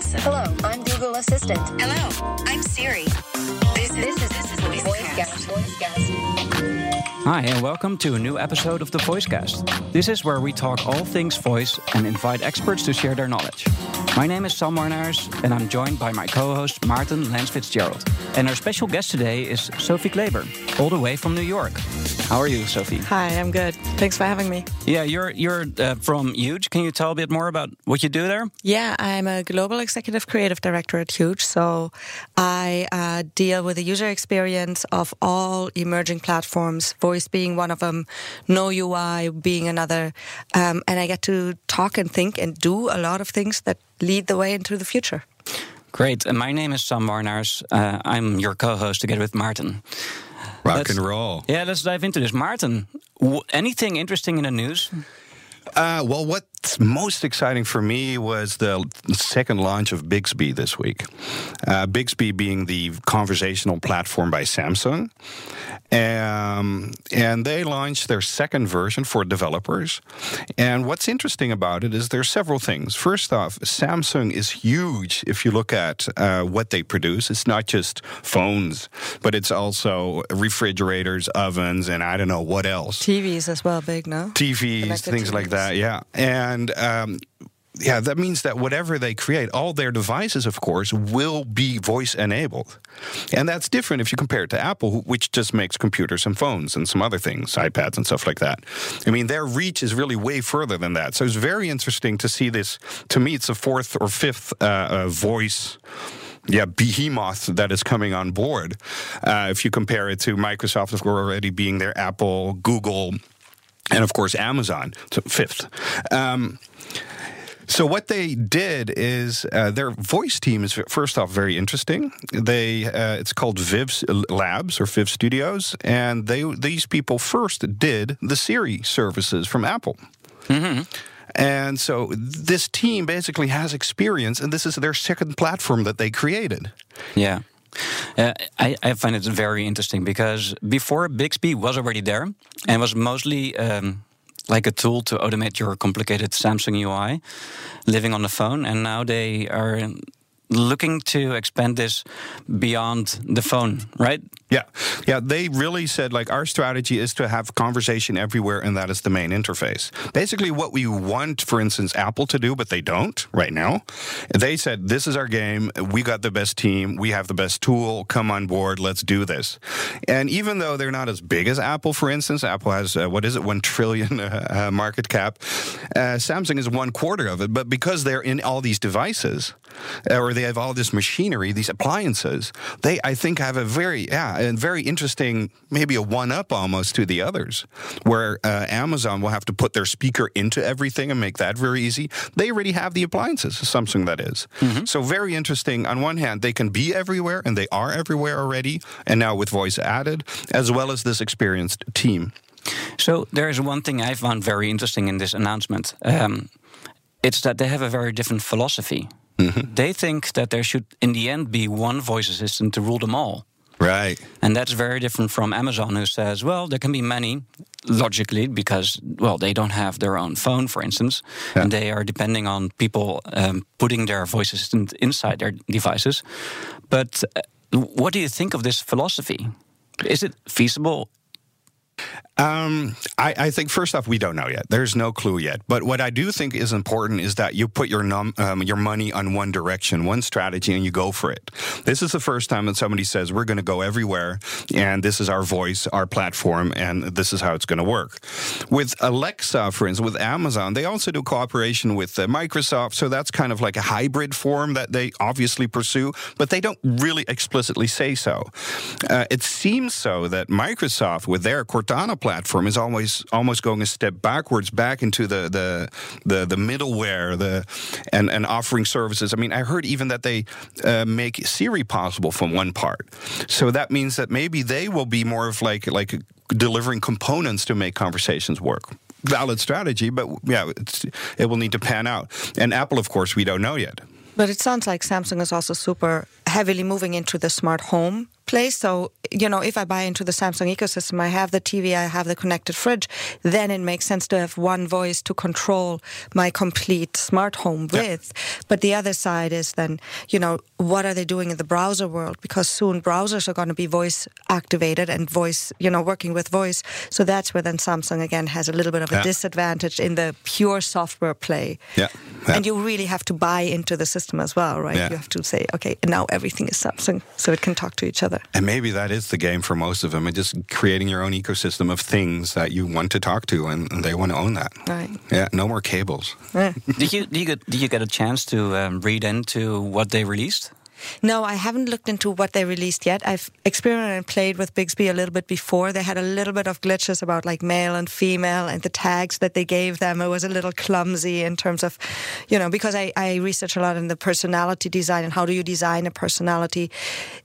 Alexa. Hello, I'm Google Assistant. Hello, I'm Siri. This is This is this is the VoiceCast. VoiceCast. Hi, and welcome to a new episode of the Voicecast. This is where we talk all things voice and invite experts to share their knowledge. My name is Sam Marnaars, and I'm joined by my co host Martin Lance Fitzgerald. And our special guest today is Sophie Kleber, all the way from New York. How are you, Sophie? Hi, I'm good. Thanks for having me. Yeah, you're you're uh, from Huge. Can you tell a bit more about what you do there? Yeah, I'm a global executive creative director at Huge. So I uh, deal with the user experience of all emerging platforms, voice being one of them, no UI being another. Um, and I get to talk and think and do a lot of things that lead the way into the future. Great. And my name is Sam Marnaars. Uh, I'm your co host together with Martin. Rock Let's- and roll. Yeah, let's dive into this. Martin, w- anything interesting in the news? Uh, well, what's most exciting for me was the second launch of Bixby this week. Uh, Bixby being the conversational platform by Samsung. Um, and they launched their second version for developers. And what's interesting about it is there are several things. First off, Samsung is huge if you look at uh, what they produce. It's not just phones, but it's also refrigerators, ovens, and I don't know what else. TVs as well, big, no? TVs, Connected things like that. Yeah, and um, yeah, that means that whatever they create, all their devices, of course, will be voice enabled, and that's different if you compare it to Apple, which just makes computers and phones and some other things, iPads and stuff like that. I mean, their reach is really way further than that. So it's very interesting to see this. To me, it's a fourth or fifth uh, uh, voice yeah, behemoth that is coming on board. Uh, if you compare it to Microsoft, of course, already being there, Apple, Google, and of course Amazon, so fifth. Um, so what they did is uh, their voice team is first off very interesting. They uh, it's called Viv Labs or Viv Studios, and they these people first did the Siri services from Apple. And so this team basically has experience, and this is their second platform that they created. Yeah. Uh, I, I find it very interesting because before Bixby was already there and was mostly um, like a tool to automate your complicated Samsung UI living on the phone. And now they are looking to expand this beyond the phone, right? Yeah. Yeah. They really said, like, our strategy is to have conversation everywhere, and that is the main interface. Basically, what we want, for instance, Apple to do, but they don't right now. They said, this is our game. We got the best team. We have the best tool. Come on board. Let's do this. And even though they're not as big as Apple, for instance, Apple has, uh, what is it, one trillion uh, uh, market cap. Uh, Samsung is one quarter of it. But because they're in all these devices, uh, or they have all this machinery, these appliances, they, I think, have a very, yeah, and very interesting, maybe a one up almost to the others, where uh, Amazon will have to put their speaker into everything and make that very easy. They already have the appliances, Samsung that is. So, very interesting. On one hand, they can be everywhere, and they are everywhere already, and now with voice added, as well as this experienced team. So there is one thing I found very interesting in this announcement. Um, it's that they have a very different philosophy. They think that there should, in the end, be one voice assistant to rule them all. Right. And that's very different from Amazon, who says, well, there can be many, logically, because, well, they don't have their own phone, for instance, Yeah. and they are depending on people um, putting their voice assistant inside their devices. But uh, what do you think of this philosophy? Is it feasible? Um, I, I think first off, we don't know yet. There's no clue yet. But what I do think is important is that you put your num, um, your money on one direction, one strategy, and you go for it. This is the first time that somebody says we're going to go everywhere, and this is our voice, our platform, and this is how it's going to work. With Alexa, for instance, with Amazon, they also do cooperation with uh, Microsoft, so that's kind of like a hybrid form that they obviously pursue, but they don't really explicitly say so. Uh, it seems so that Microsoft, with their Cortana platform, is always almost going a step backwards, back into the the the, the middleware, the and and offering services. I mean, I heard even that they uh, make Siri possible from one part. So that means that maybe they will be more of like like delivering components to make conversations work. Valid strategy, but yeah, it will need to pan out. And Apple, of course, we don't know yet. But it sounds like Samsung is also super heavily moving into the smart home place. So, you know, if I buy into the Samsung ecosystem, I have the TV, I have the connected fridge, then it makes sense to have one voice to control my complete smart home with. But the other side is then, you know, what are they doing in the browser world? Because soon browsers are going to be voice activated and voice, you know, working with voice. So that's where then Samsung again has a little bit of a Yeah. disadvantage in the pure software play. Yeah. Yeah. And you really have to buy into the system as well, right? Yeah. You have to say, okay, now everything is Samsung, so it can talk to each other. And maybe that is the game for most of them, and just creating your own ecosystem of things that you want to talk to, and, and they want to own that. Right. Yeah, no more cables. Yeah. Did you did you get did you get a chance to um, read into what they released? No, I haven't looked into what they released yet. I've experimented and played with Bixby a little bit before. They had a little bit of glitches about like male and female and the tags that they gave them. It was a little clumsy in terms of, you know, because I, I research a lot in the personality design and how do you design a personality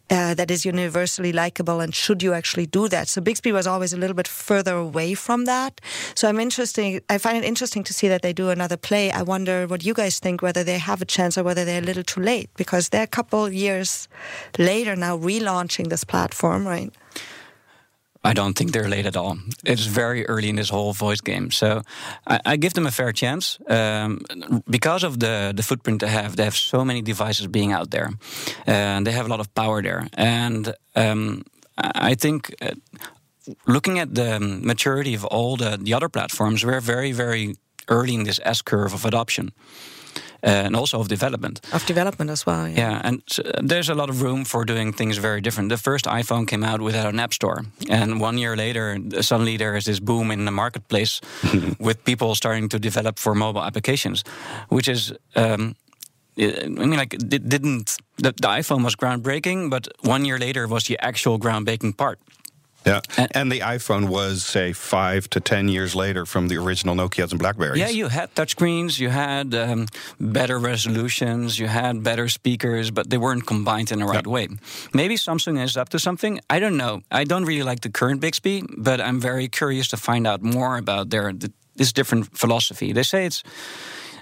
uh, that is universally likable and should you actually do that? So Bixby was always a little bit further away from that. So I'm interesting. I find it interesting to see that they do another play. I wonder what you guys think, whether they have a chance or whether they're a little too late because they're a couple years later now relaunching this platform, right? I don't think they're late at all. It's very early in this whole voice game, so I, I give them a fair chance um, because of the the footprint they have. They have so many devices being out there, and they have a lot of power there. And um, I think. Uh, Looking at the maturity of all the, the other platforms, we're very, very early in this S curve of adoption and also of development. Of development as well. Yeah. Yeah, and so there's a lot of room for doing things very different. The first iPhone came out without an app store, and one year later, suddenly there is this boom in the marketplace with people starting to develop for mobile applications, which is. Um, I mean, like, it didn't the, the iPhone was groundbreaking, but one year later was the actual groundbreaking part. Yeah, And- and the iPhone was say five to ten years later from the original Nokia's and Blackberries. Yeah, you had touchscreens, you had um, better resolutions, you had better speakers, but they weren't combined in the right way. Maybe Samsung is up to something. I don't know. I don't really like the current Bixby, but I'm very curious to find out more about their this different philosophy. They say it's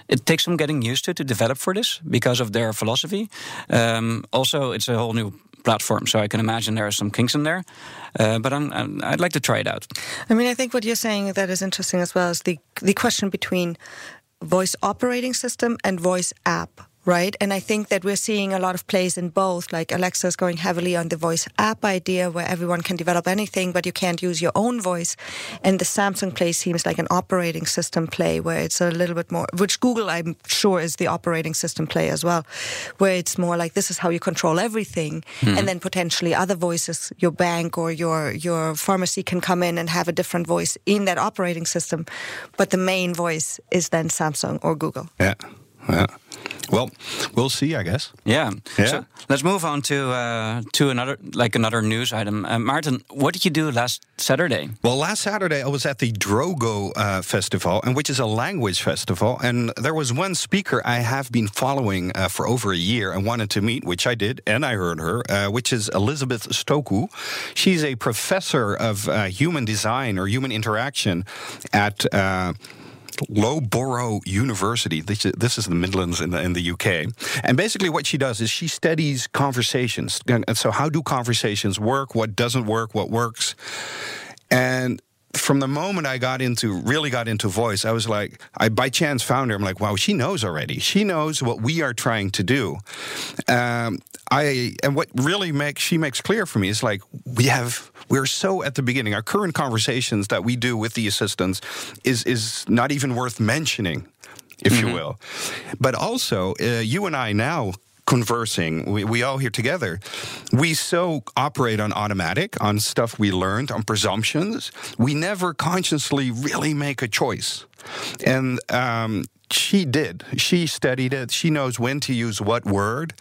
it takes some getting used to to develop for this because of their philosophy. Um, also, it's a whole new platform, so I can imagine there are some kinks in there. Uh, but I'm, I'm, I'd like to try it out. I mean, I think what you're saying that is interesting as well is the the question between voice operating system and voice app, right? And I think that we're seeing a lot of plays in both. Like Alexa is going heavily on the voice app idea where everyone can develop anything, but you can't use your own voice. And the Samsung play seems like an operating system play where it's a little bit more, which Google, I'm sure, is the operating system play as well, where it's more like this is how you control everything. Hmm. And then potentially other voices, your bank or your, your pharmacy can come in and have a different voice in that operating system. But the main voice is then Samsung or Google. yeah, yeah. Well, we'll see, I guess. Yeah. Yeah. So let's move on to uh, to another like another news item. Uh, Martin, what did you do last Saturday? Well, last Saturday I was at the Drongo uh, Festival, and which is a language festival, and there was one speaker I have been following uh, for over a year and wanted to meet, which I did, and I heard her, uh, which is Elizabeth Stokoe. She's a professor of uh, human design or human interaction at. Loughborough University. This is, this is the Midlands in the, in the UK. And basically, what she does is she studies conversations. And so, how do conversations work? What doesn't work? What works? And from the moment I got into really got into voice, I was like, I by chance found her. I'm like, wow, she knows already. She knows what we are trying to do. Um, I and what really makes she makes clear for me is like we have we're so at the beginning. Our current conversations that we do with the assistants is is not even worth mentioning, if you will. But also, uh, you and I now conversing we, we all here together we so operate on automatic on stuff we learned on presumptions we never consciously really make a choice and um, she did. She studied it. She knows when to use what word.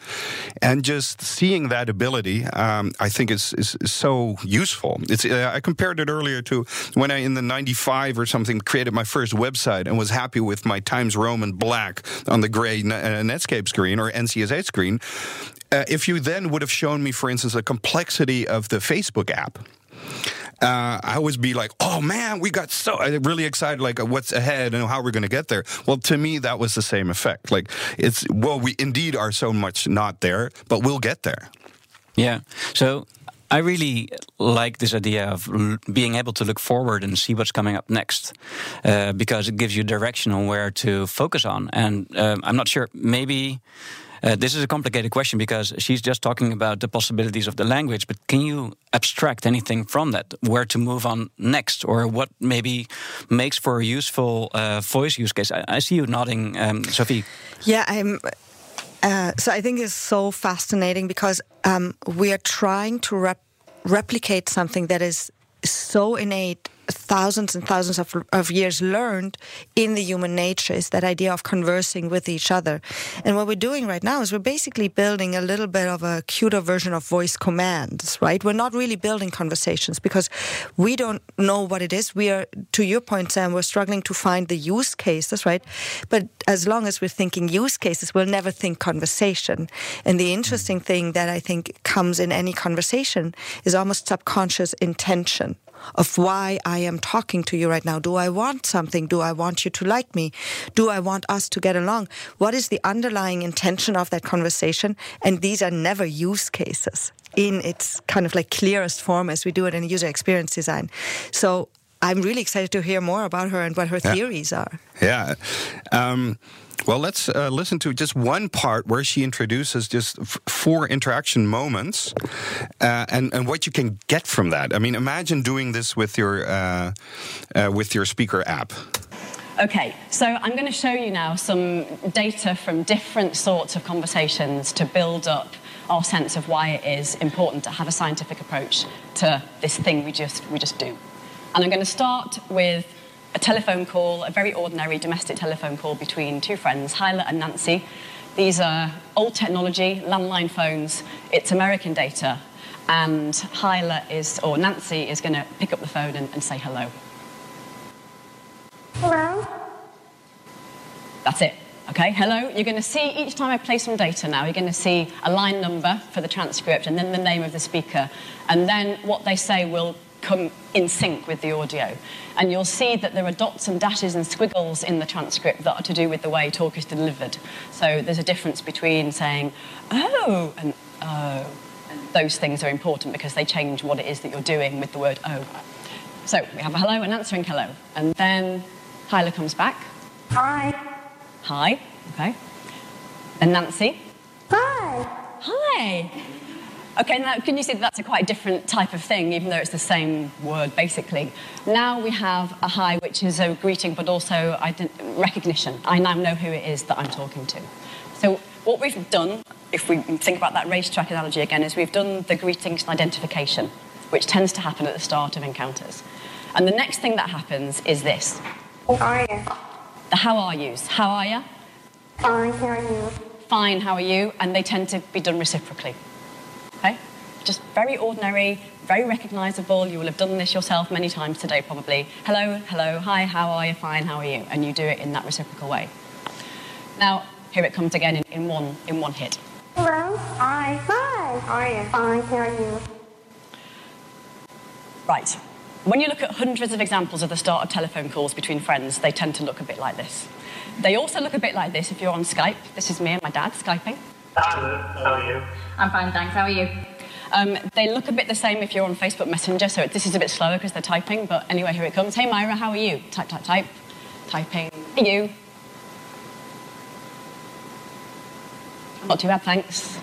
And just seeing that ability um, i think is, is, so useful. It's uh, i compared it earlier to when i in the 95 or something created my first website and was happy with my times roman black on the gray uh, netscape screen or ncsa screen. Uh, if you then would have shown me for instance the complexity of the facebook app uh, I always be like, "Oh man, we got so really excited! Like, uh, what's ahead and how we're going to get there." Well, to me, that was the same effect. Like, it's well, we indeed are so much not there, but we'll get there. Yeah. So I really like this idea of being able to look forward and see what's coming up next, uh, because it gives you direction on where to focus on. And um, I'm not sure, maybe. Uh, this is a complicated question because she's just talking about the possibilities of the language, but can you abstract anything from that? Where to move on next, or what maybe makes for a useful uh, voice use case? I, I, see you nodding, um, Sophie. Yeah, I'm. Uh, so I think it's so fascinating because um, we are trying to rep- replicate something that is so innate thousands and thousands of, of years learned in the human nature is that idea of conversing with each other. And what we're doing right now is we're basically building a little bit of a cuter version of voice commands, right? We're not really building conversations because we don't know what it is. We are, to your point, Sam, we're struggling to find the use cases, right? But as long as we're thinking use cases, we'll never think conversation. And the interesting thing that I think comes in any conversation is almost subconscious intention of why I am talking to you right now. Do I want something? Do I want you to like me? Do I want us to get along? What is the underlying intention of that conversation? And these are never use cases in its kind of like clearest form as we do it in user experience design. So I'm really excited to hear more about her and what her yeah. theories are. Yeah. Um, well, let's uh, listen to just one part where she introduces just four interaction moments uh, and, and what you can get from that. I mean, imagine doing this with your, uh, uh with your speaker app. Okay, so I'm going to show you now some data from different sorts of conversations to build up our sense of why it is important to have a scientific approach to this thing we just, we just do. And I'm going to start with a telephone call, a very ordinary domestic telephone call between two friends, Hyla and Nancy. These are old technology, landline phones. It's American data. And Hyla is, or Nancy is going to pick up the phone and, and say hello. Hello? That's it. Okay, hello. You're going to see each time I play some data now, you're going to see a line number for the transcript and then the name of the speaker. And then what they say will come in sync with the audio. And you'll see that there are dots and dashes and squiggles in the transcript that are to do with the way talk is delivered. So there's a difference between saying, oh, and oh. And those things are important because they change what it is that you're doing with the word oh. So we have a hello and answering hello. And then Hyla comes back. Hi. Hi. Okay. And Nancy. Hi. Hi. Okay, now can you see that that's a quite different type of thing, even though it's the same word, basically? Now we have a hi, which is a greeting, but also recognition. I now know who it is that I'm talking to. So what we've done, if we think about that racetrack analogy again, is we've done the greetings and identification, which tends to happen at the start of encounters. And the next thing that happens is this. How are you? The how are yous. How are you? Fine, how are you? Fine, how are you? And they tend to be done reciprocally. Okay? Just very ordinary, very recognizable. You will have done this yourself many times today, probably. Hello, hello, hi, how are you? Fine, how are you? And you do it in that reciprocal way. Now, here it comes again in, in one in one hit. Hello, hi, hi, how are you? Fine, how are you? Right. When you look at hundreds of examples of the start of telephone calls between friends, they tend to look a bit like this. They also look a bit like this if you're on Skype. This is me and my dad Skyping. Are? I'm fine, thanks. How are you? Um, they look a bit the same if you're on Facebook Messenger, so this is a bit slower because they're typing, but anyway, here it comes. Hey Myra, how are you? Type, type, type. Typing. Hey you. Not too bad, thanks.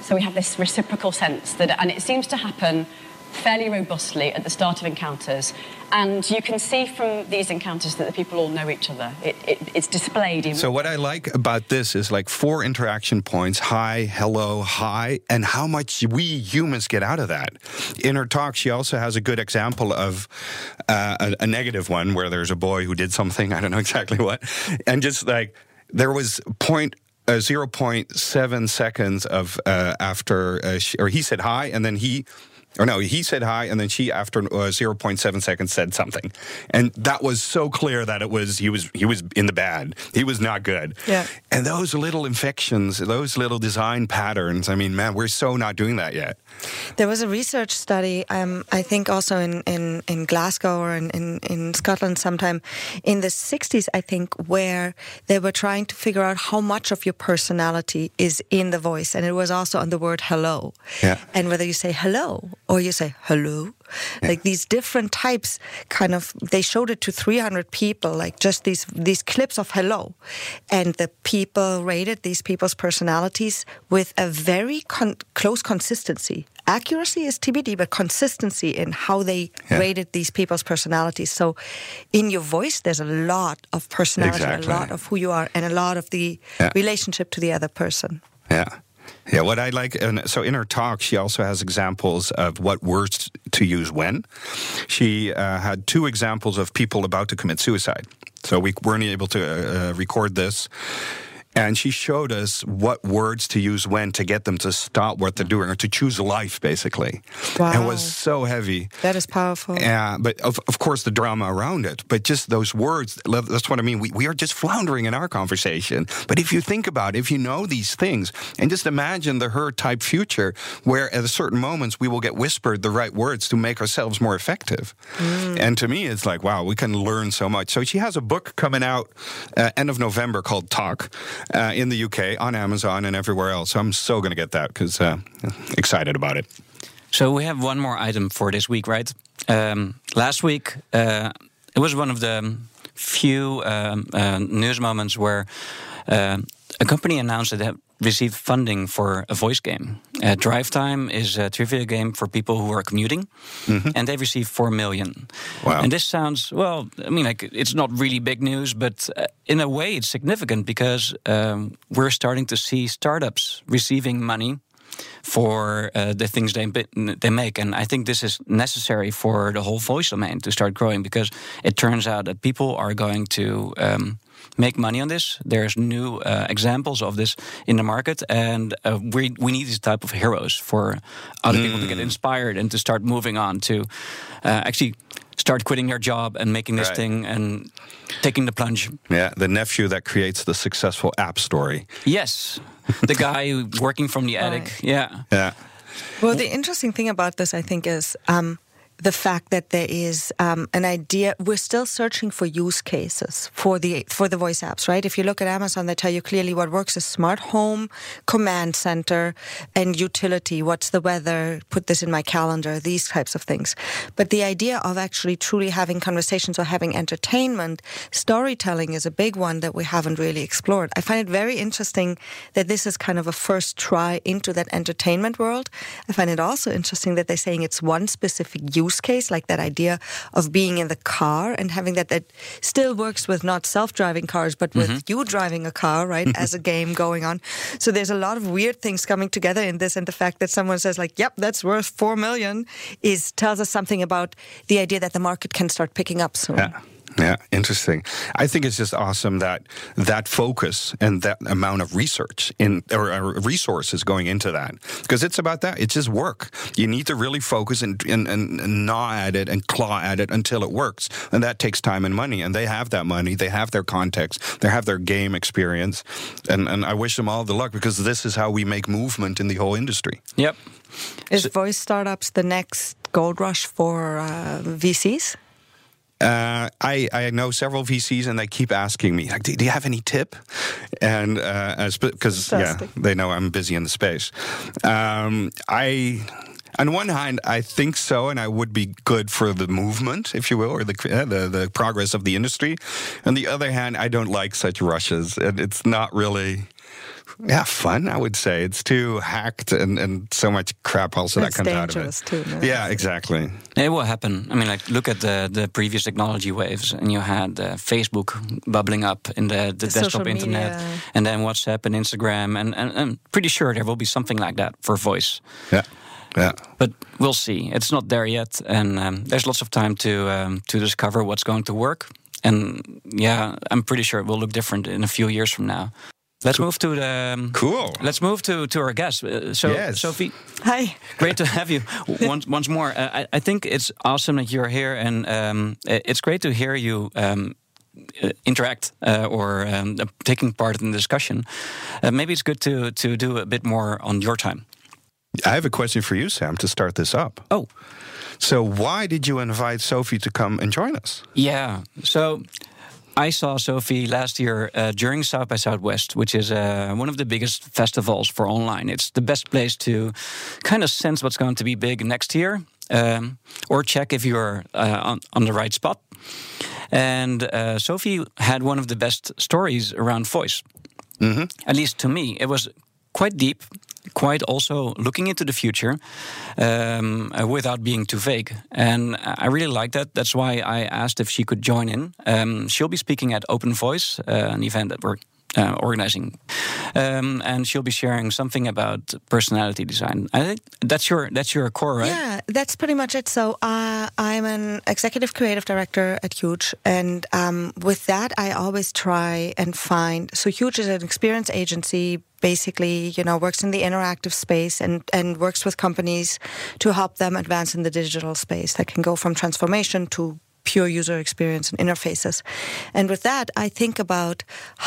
So we have this reciprocal sense that, and it seems to happen fairly robustly at the start of encounters. And you can see from these encounters that the people all know each other. It, it, it's displayed in. So, what I like about this is like four interaction points hi, hello, hi, and how much we humans get out of that. In her talk, she also has a good example of uh, a, a negative one where there's a boy who did something, I don't know exactly what, and just like there was point uh, 0.7 seconds of uh, after, uh, she, or he said hi, and then he or no, he said hi, and then she, after uh, 0.7 seconds, said something, and that was so clear that it was he was he was in the bad. He was not good. Yeah. And those little infections, those little design patterns. I mean, man, we're so not doing that yet. There was a research study, um, I think also in, in, in Glasgow or in, in, in Scotland sometime in the 60s, I think, where they were trying to figure out how much of your personality is in the voice. And it was also on the word hello. Yeah. And whether you say hello or you say hello, like these different types kind of, they showed it to 300 people, like just these, these clips of hello. And the people rated these people's personalities with a very con- close consistency. Accuracy is TBD, but consistency in how they Yeah. rated these people's personalities. So, in your voice, there's a lot of personality, Exactly. a lot of who you are, and a lot of the Yeah. relationship to the other person. Yeah. Yeah, what I like, and so in her talk, she also has examples of what words to use when. She uh, had two examples of people about to commit suicide. So we weren't able to uh, record this. And she showed us what words to use when to get them to stop what they're doing or to choose life, basically. And it was so heavy. That is powerful. Yeah, but of, of course the drama around it. But just those words, that's what I mean. We, we are just floundering in our conversation. But if you think about it, if you know these things, and just imagine the her type future where at certain moments we will get whispered the right words to make ourselves more effective. And to me, it's like, wow, we can learn so much. So she has a book coming out uh, end of November called Talk uh, in the UK on Amazon and everywhere else. So I'm so going to get that because uh, excited about it. So we have one more item for this week, right? Um, last week, uh, it was one of the few um, uh, news moments where uh, a company announced that they received funding for a voice game. Uh, Drivetime is a trivia game for people who are commuting, and they've received four million. Wow. And this sounds well. I mean, like it's not really big news, but uh, in a way, it's significant because um, we're starting to see startups receiving money for uh, the things they they make, and I think this is necessary for the whole voice domain to start growing because it turns out that people are going to. Um, Make money on this. There's new uh, examples of this in the market, and uh, we we need these type of heroes for other people to get inspired and to start moving on to uh, actually start quitting their job and making this Right. thing and taking the plunge. Yeah, the nephew that creates the successful app story. Yes, the guy working from the attic. Right. Yeah. Yeah. Well, the interesting thing about this, I think, is um, the fact that there is um, an idea. We're still searching for use cases for the for the voice apps, right? If you look at Amazon, they tell you clearly what works is smart home, command center, and utility. What's the weather? Put this in my calendar. These types of things. But the idea of actually truly having conversations or having entertainment, storytelling is a big one that we haven't really explored. I find it very interesting that this is kind of a first try into that entertainment world. I find it also interesting that they're saying it's one specific use case, like that idea of being in the car and having that that still works with not self-driving cars, but with mm-hmm. you driving a car, right, as a game going on. So there's a lot of weird things coming together in this, and the fact that someone says like, "Yep, that's worth four million is tells us something about the idea that the market can start picking up soon. Yeah. Yeah, interesting. I think it's just awesome that that focus and that amount of research in or, or resources going into that because it's about that. It's just work. You need to really focus and, and, and gnaw at it and claw at it until it works, and that takes time and money. And they have that money. They have their context. They have their game experience, and and I wish them all the luck because this is how we make movement in the whole industry. Yep. Is voice startups the next gold rush for uh, VCs? Uh, I, I know several VCs and they keep asking me, like, do, do you have any tip? And because yeah, they know I'm busy in the space. Um, I, on one hand, I think so, and I would be good for the movement, if you will, or the uh, the, the progress of the industry. On the other hand, I don't like such rushes, and it's not really. Yeah, fun. I would say it's too hacked and, and so much crap also It's that comes out of dangerous it. too, no? Yeah, exactly. It will happen. I mean, like look at the the previous technology waves, and you had uh, Facebook bubbling up in the, the, The desktop internet, media. and then WhatsApp and Instagram, and, and I'm pretty sure there will be something like that for voice. Yeah, yeah. But we'll see. It's not there yet, and um, there's lots of time to um, to discover what's going to work. And yeah, I'm pretty sure it will look different in a few years from now. Let's move to the um, Cool. Let's move to to our guest. Uh, so, Yes. Sophie, Hi. great to have you once once more. Uh, I, I think it's awesome that you're here, and um, it's great to hear you. Um, uh, interact uh, or um, uh, taking part in the discussion. Uh, maybe it's good to to do a bit more on your time. I have a question for you, Sam, to start this up. Oh, So, why did you invite Sophie to come and join us? Yeah. So I saw Sophie last year uh, during South by Southwest, which is uh, one of the biggest festivals for online. It's the best place to kind of sense what's going to be big next year um, or check if you're uh, on, on the right spot. And uh, Sophie had one of the best stories around voice. At least to me, it was quite deep, quite also looking into the future um, without being too vague. And I really like that. That's why I asked if she could join in. Um, she'll be speaking at Open Voice, uh, an event that we're uh, organizing, um, and she'll be sharing something about personality design. I think that's your that's your core, right? Yeah, that's pretty much it. So uh, I'm an executive creative director at Huge, and um, with that, I always try and find. So Huge is an experience agency. Basically, you know, works in the interactive space and, and works with companies to help them advance in the digital space. That can go from transformation to pure user experience and interfaces. And with that, I think about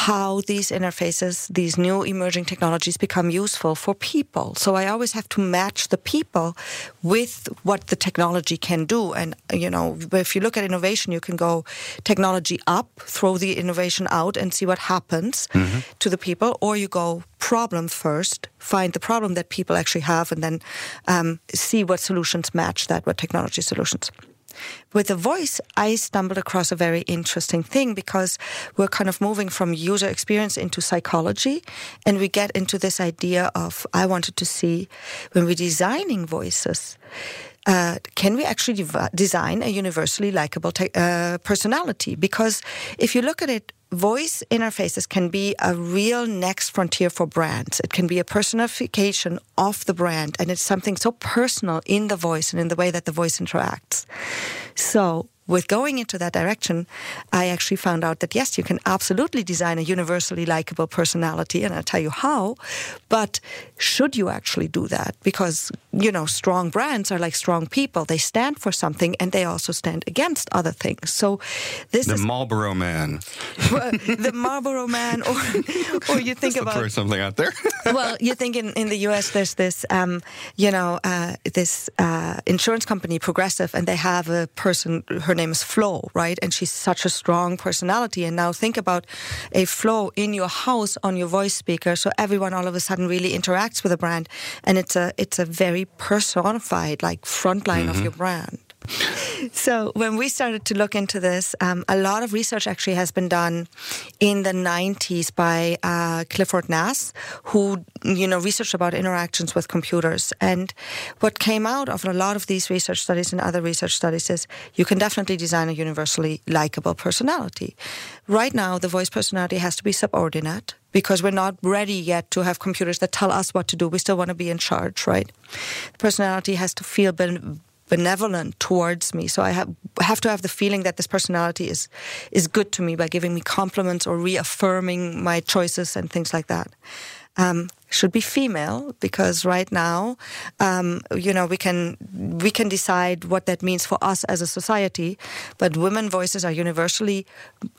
how these interfaces, these new emerging technologies become useful for people. So I always have to match the people with what the technology can do. And, you know, if you look at innovation, you can go technology up, throw the innovation out and see what happens to the people, or you go problem first, find the problem that people actually have, and then um, see what solutions match that, what technology solutions. With the voice, I stumbled across a very interesting thing because we're kind of moving from user experience into psychology, and we get into this idea of I wanted to see when we're designing voices. Uh, can we actually design a universally likable te- uh, personality? Because if you look at it, voice interfaces can be a real next frontier for brands. It can be a personification of the brand, and it's something so personal in the voice and in the way that the voice interacts. So, with going into that direction, I actually found out that yes, you can absolutely design a universally likable personality, and I'll tell you how. But should you actually do that? Because, you know, strong brands are like strong people. They stand for something and they also stand against other things. So, this The is Marlboro Man. the Marlboro Man, or, or you think To about throw something out there. well, you think in, in the U.S. there's this, um, you know, uh, this uh, insurance company, Progressive, and they have a person. Her name is Flo, right? And she's such a strong personality. And now think about a Flo in your house on your voice speaker, so everyone all of a sudden really interacts with a brand, and it's a it's a very personified like front line of mm-hmm. your brand. So when we started to look into this, um, a lot of research actually has been done in the 90s by uh, Clifford Nass, who you know researched about interactions with computers. And what came out of a lot of these research studies and other research studies is you can definitely design a universally likable personality. Right now, the voice personality has to be subordinate because we're not ready yet to have computers that tell us what to do. We still want to be in charge, right? The personality has to feel ben- benevolent towards me. So I have have to have the feeling that this personality is is good to me by giving me compliments or reaffirming my choices and things like that. Um, should be female because right now, um, you know, we can we can decide what that means for us as a society, but women voices are universally.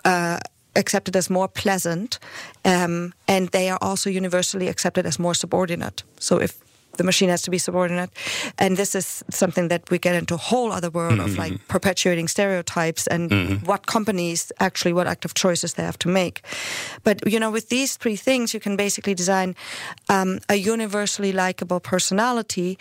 Uh, accepted as more pleasant um, and they are also universally accepted as more subordinate so if the machine has to be subordinate. And this is something that we get into a whole other world of like perpetuating stereotypes and what companies actually, what active choices they have to make. But, you know, with these three things, you can basically design um, a universally likable personality,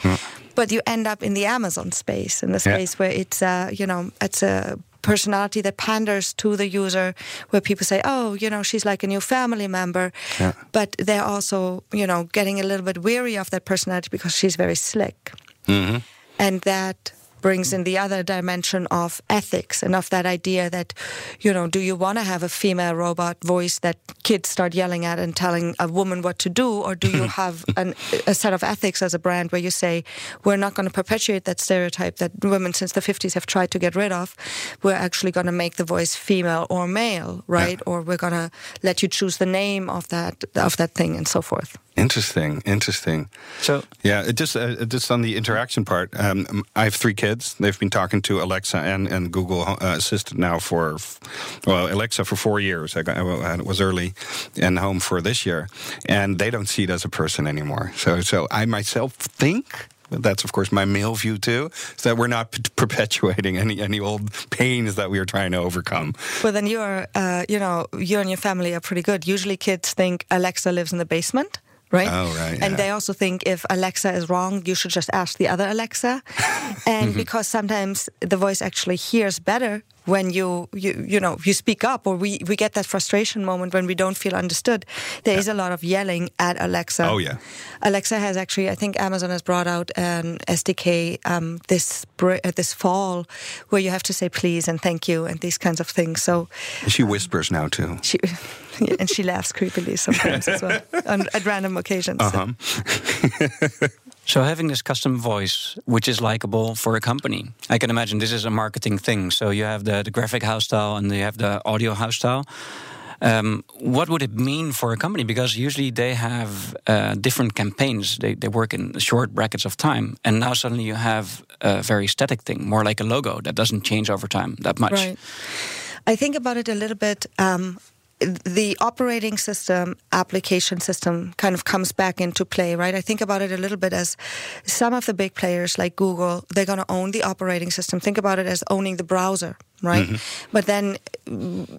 but you end up in the Amazon space, in the Yeah. space where it's, uh, you know, it's a personality that panders to the user where people say oh you know she's like a new family member Yeah. but they're also you know getting a little bit weary of that personality because she's very slick Mm-hmm. and that brings in the other dimension of ethics and of that idea that, you know, do you want to have a female robot voice that kids start yelling at and telling a woman what to do, or do you have an, a set of ethics as a brand where you say we're not going to perpetuate that stereotype that women since the 50s have tried to get rid of. We're actually going to make the voice female or male, right? Yeah. Or we're going to let you choose the name of that of that thing and so forth. Interesting, interesting. So Yeah, it just uh, just on the interaction part. Um, I have three kids. They've been talking to Alexa and, and Google uh, Assistant now for, well, Alexa for four years. I, got, I was early and home for this year, and they don't see it as a person anymore. So, so I myself think. but That's of course my male view too. Is that we're not p- perpetuating any any old pains that we are trying to overcome. Well, then you're, uh, you know, you and your family are pretty good. Usually, kids think Alexa lives in the basement. Right? Oh, right, And they also think if Alexa is wrong, you should just ask the other Alexa. and mm-hmm. because sometimes the voice actually hears better when you, you you know you speak up or we, we get that frustration moment when we don't feel understood there is a lot of yelling at alexa Oh, yeah. alexa has actually i think amazon has brought out an sdk um, this uh, this fall where you have to say please and thank you and these kinds of things so She whispers now too. she and she laughs creepily sometimes as well on, at random occasions Uh huh. So having this custom voice, which is likable for a company, I can imagine this is a marketing thing. So you have the, the graphic house style and you have the audio house style. Um, what would it mean for a company? Because usually they have uh, different campaigns. They, they work in short brackets of time, and now suddenly you have a very static thing, more like a logo that doesn't change over time that much. Right. I think about it a little bit. Um, the operating system, application system kind of comes back into play, right? I think about it a little bit as some of the big players like Google, they're going to own the operating system. Think about it as owning the browser, right? Mm-hmm. But then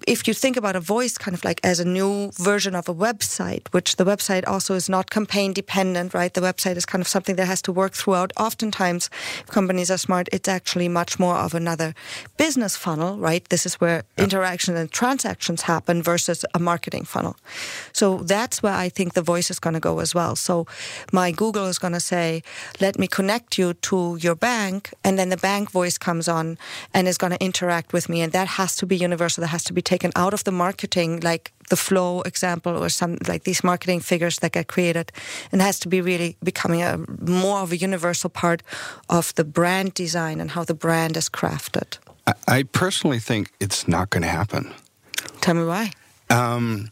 if you think about a voice kind of like as a new version of a website, which the website also is not campaign dependent, right? The website is kind of something that has to work throughout. Oftentimes, if companies are smart, it's actually much more of another business funnel, right? This is where interaction and transactions happen versus a marketing funnel. So that's where I think the voice is going to go as well. So my Google is going to say, let me connect you to your bank. And then the bank voice comes on and is going to interact with me. And that has to be universal. That has to be taken out of the marketing, like the Flo example or some like these marketing figures that get created and has to be really becoming a more of a universal part of the brand design and how the brand is crafted. I, I personally think it's not going to happen. Tell me why. Um,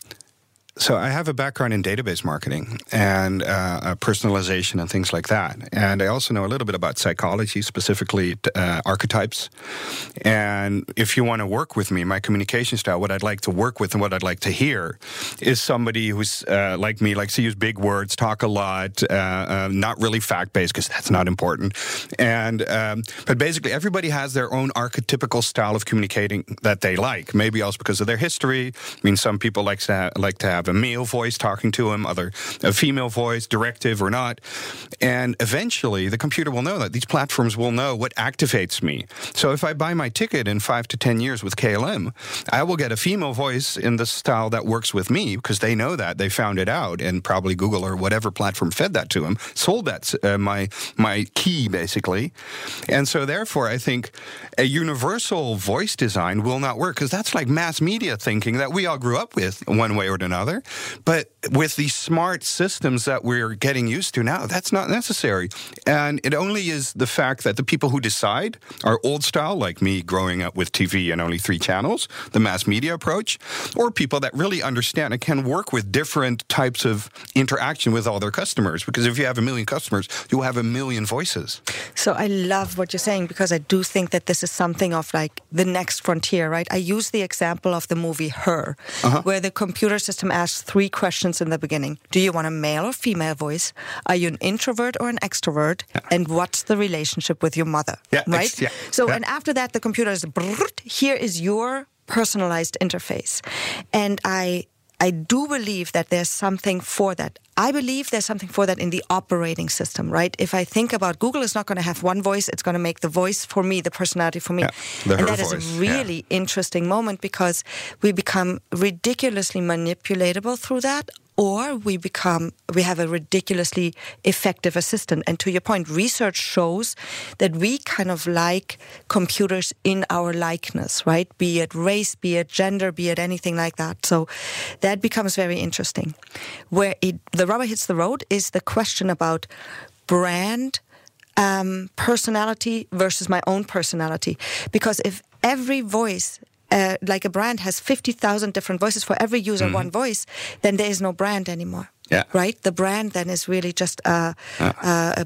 so I have a background in database marketing and uh, personalization and things like that, and I also know a little bit about psychology, specifically uh, archetypes. And if you want to work with me, my communication style, what I'd like to work with and what I'd like to hear, is somebody who's uh, like me, likes to use big words, talk a lot, uh, uh, not really fact based because that's not important. And um, but basically, everybody has their own archetypical style of communicating that they like. Maybe also because of their history. I mean, some people like to ha- like to have a male voice talking to him, other a female voice, directive or not. And eventually, the computer will know that these platforms will know what activates me. So if I buy my ticket in five to ten years with KLM, I will get a female voice in the style that works with me because they know that they found it out, and probably Google or whatever platform fed that to them, sold that uh, my my key basically. And so therefore, I think a universal voice design will not work because that's like mass media thinking that we all grew up with one way or another. But with these smart systems that we're getting used to now, that's not necessary. And it only is the fact that the people who decide are old style, like me growing up with TV and only three channels, the mass media approach, or people that really understand and can work with different types of interaction with all their customers. Because if you have a million customers, you'll have a million voices. So I love what you're saying because I do think that this is something of like the next frontier, right? I use the example of the movie Her, uh-huh. where the computer system asks three questions in the beginning. Do you want a male or female voice? Are you an introvert or an extrovert? And what's the relationship with your mother? Yeah, right? yeah, So yeah. and after that the computer is here is your personalized interface. And I I do believe that there's something for that. I believe there's something for that in the operating system, right? If I think about Google is not going to have one voice, it's going to make the voice for me, the personality for me. Yeah, and that is voice, a yeah. really interesting moment because we become ridiculously manipulatable through that or we become we have a ridiculously effective assistant. And to your point research shows that we kind of like computers in our likeness right? Be it race be it gender be it anything like that. So that becomes very interesting. Where it the rubber hits the road is the question about brand um, personality versus my own personality. Because if every voice uh, like a brand has 50,000 different voices for every user, Mm-hmm. one voice, then there is no brand anymore. Yeah. Right? The brand then is really just a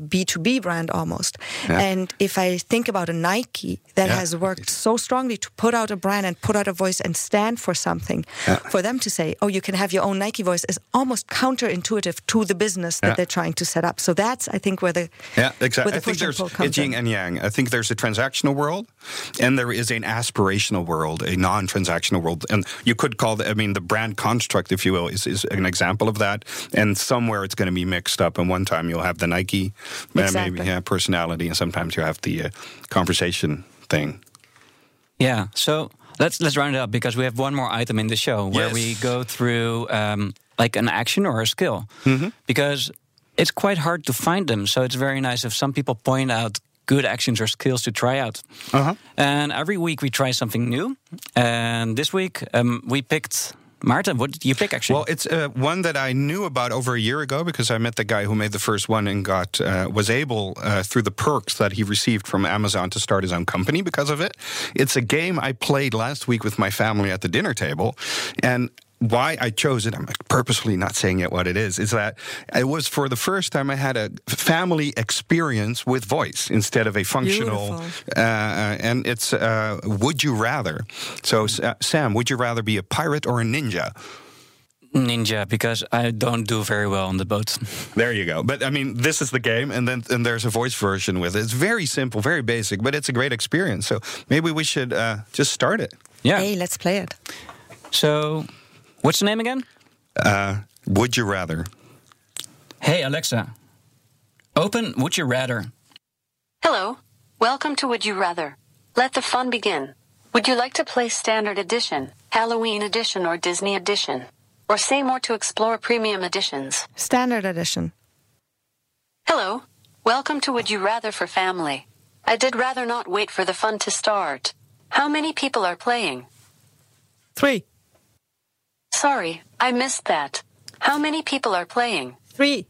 B two B brand almost. Yeah. And if I think about a Nike that Yeah. has worked so strongly to put out a brand and put out a voice and stand for something, Yeah. for them to say, oh, you can have your own Nike voice is almost counterintuitive to the business that Yeah. they're trying to set up. So that's, I think, where the, Yeah, exactly. the I think there's pull comes it's yin and yang. I think there's a transactional world, and there is an aspirational world, a non-transactional world, and you could call the, I mean, the brand construct, if you will, is, is an example of that. And somewhere it's going to be mixed up, and one time you'll have the Nike, uh, maybe yeah, personality, and sometimes you have the uh, conversation thing. Yeah. So let's let's round it up because we have one more item in the show where Yes. we go through um, like an action or a skill Mm-hmm. because it's quite hard to find them. So it's very nice if some people point out good actions or skills to try out. Uh-huh. And every week we try something new. And this week um, we picked Maarten. What did you pick actually? Well, it's uh, one that I knew about over a year ago because I met the guy who made the first one and got uh, was able uh, through the perks that he received from Amazon to start his own company because of it. It's a game I played last week with my family at the dinner table, and. Why I chose it, I'm purposefully not saying yet what it is, is that it was for the first time I had a family experience with voice instead of a functional. Uh, and it's uh, Would You Rather? So, uh, Sam, would you rather be a pirate or a ninja? Ninja because I don't do very well on the boat. There you go. But I mean, this is the game, and then and there's a voice version with it. It's very simple, very basic, but it's a great experience. So maybe we should uh, just start it. Yeah. Hey, let's play it. So what's the name again? Uh, would you rather? Hey Alexa. Open Would You Rather. Hello. Welcome to Would You Rather. Let the fun begin. Would you like to play Standard Edition, Halloween Edition, or Disney Edition? Or say more to explore premium editions? Standard edition. Hello. Welcome to Would You Rather for Family. I did rather not wait for the fun to start. How many people are playing? Three. Sorry, I missed that. How many people are playing? Three.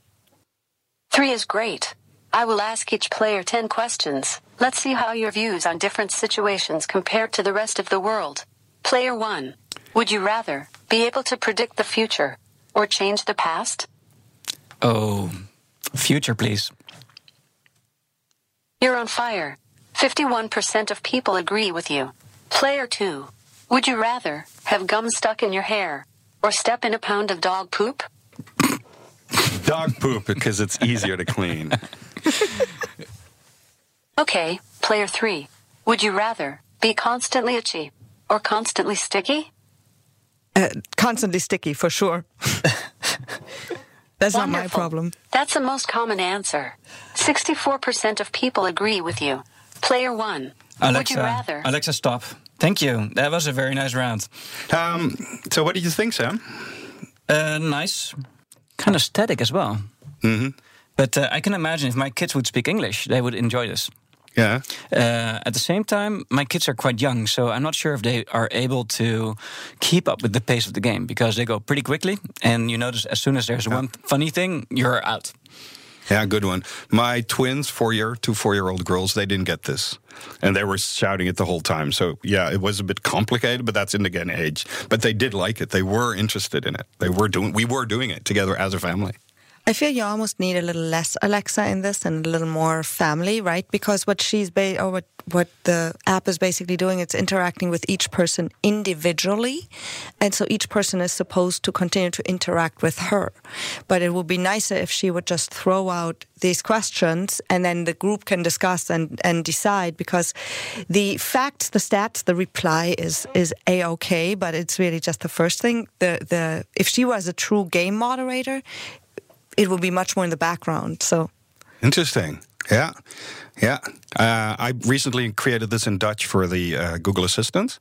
Three is great. I will ask each player 10 questions. Let's see how your views on different situations compare to the rest of the world. Player 1. Would you rather be able to predict the future or change the past? Oh, future, please. You're on fire. 51% of people agree with you. Player 2. Would you rather have gum stuck in your hair or step in a pound of dog poop? Dog poop because it's easier to clean. Okay, player 3. Would you rather be constantly itchy or constantly sticky? Uh, constantly sticky for sure. That's not my Wonderful. problem. That's the most common answer. 64% of people agree with you. Player 1. Would Alexa, you rather? Alexa, stop. Thank you. That was a very nice round. Um, so, what do you think, Sam? Uh, nice. Kind of static as well. Mm-hmm. But uh, I can imagine if my kids would speak English, they would enjoy this. Yeah. Uh, at the same time, my kids are quite young, so I'm not sure if they are able to keep up with the pace of the game because they go pretty quickly. And you notice as soon as there's one funny thing, you're out. Yeah, good one. My twins, four year, two four year old girls, they didn't get this. And they were shouting it the whole time. So, yeah, it was a bit complicated, but that's in the again age. But they did like it. They were interested in it. They were doing, we were doing it together as a family. I feel you almost need a little less Alexa in this and a little more family, right? Because what she's ba- or what what the app is basically doing, it's interacting with each person individually, and so each person is supposed to continue to interact with her. But it would be nicer if she would just throw out these questions and then the group can discuss and and decide. Because the facts, the stats, the reply is is a okay, but it's really just the first thing. The the if she was a true game moderator it will be much more in the background. So Interesting. Yeah, yeah. Uh, I recently created this in Dutch for the uh, Google Assistant.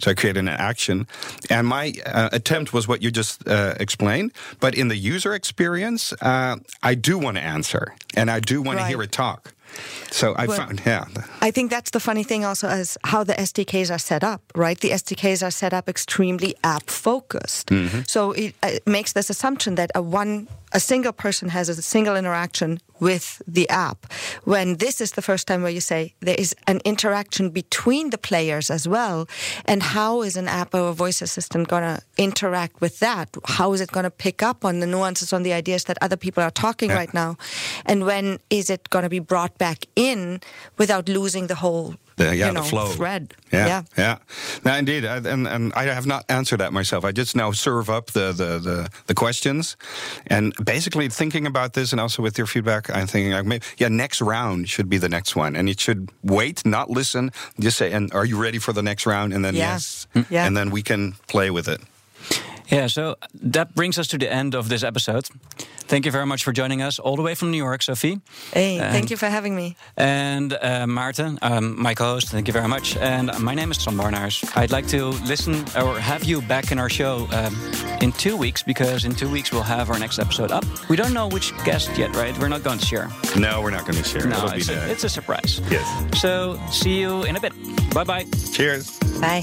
So I created an action. And my uh, attempt was what you just uh, explained. But in the user experience, uh, I do want to answer and I do want to hear it talk. So I Well, found, yeah. I think that's the funny thing also is how the SDKs are set up, right? The SDKs are set up extremely app focused. So it, it makes this assumption that a one a single person has a single interaction with the app. When this is the first time where you say there is an interaction between the players as well, and how is an app or a voice assistant going to interact with that? How is it going to pick up on the nuances, on the ideas that other people are talking Yeah. right now? And when is it going to be brought back in without losing the whole The, yeah, you know, the flow. thread? Yeah, yeah. yeah. Now, indeed, I, and, and I have not answered that myself. I just now serve up the, the, the, the questions, and basically thinking about this, and also with your feedback, I'm thinking, like, maybe, yeah, next round should be the next one, and it should wait, not listen, just say, and are you ready for the next round? And then Yeah. yes, Yeah. and then we can play with it. Yeah, so that brings us to the end of this episode. Thank you very much for joining us all the way from New York, Sophie. Hey, And- thank you for having me. And uh, Maarten, um, my co host, thank you very much. And my name is Tom Barnaars. I'd like to listen or have you back in our show um, in two weeks because in two weeks we'll have our next episode up. We don't know which guest yet, right? We're not going to share. No, we're not going to share. No, It'll be it's a, it's a surprise. yes. So see you in a bit. Bye bye. Cheers. Bye.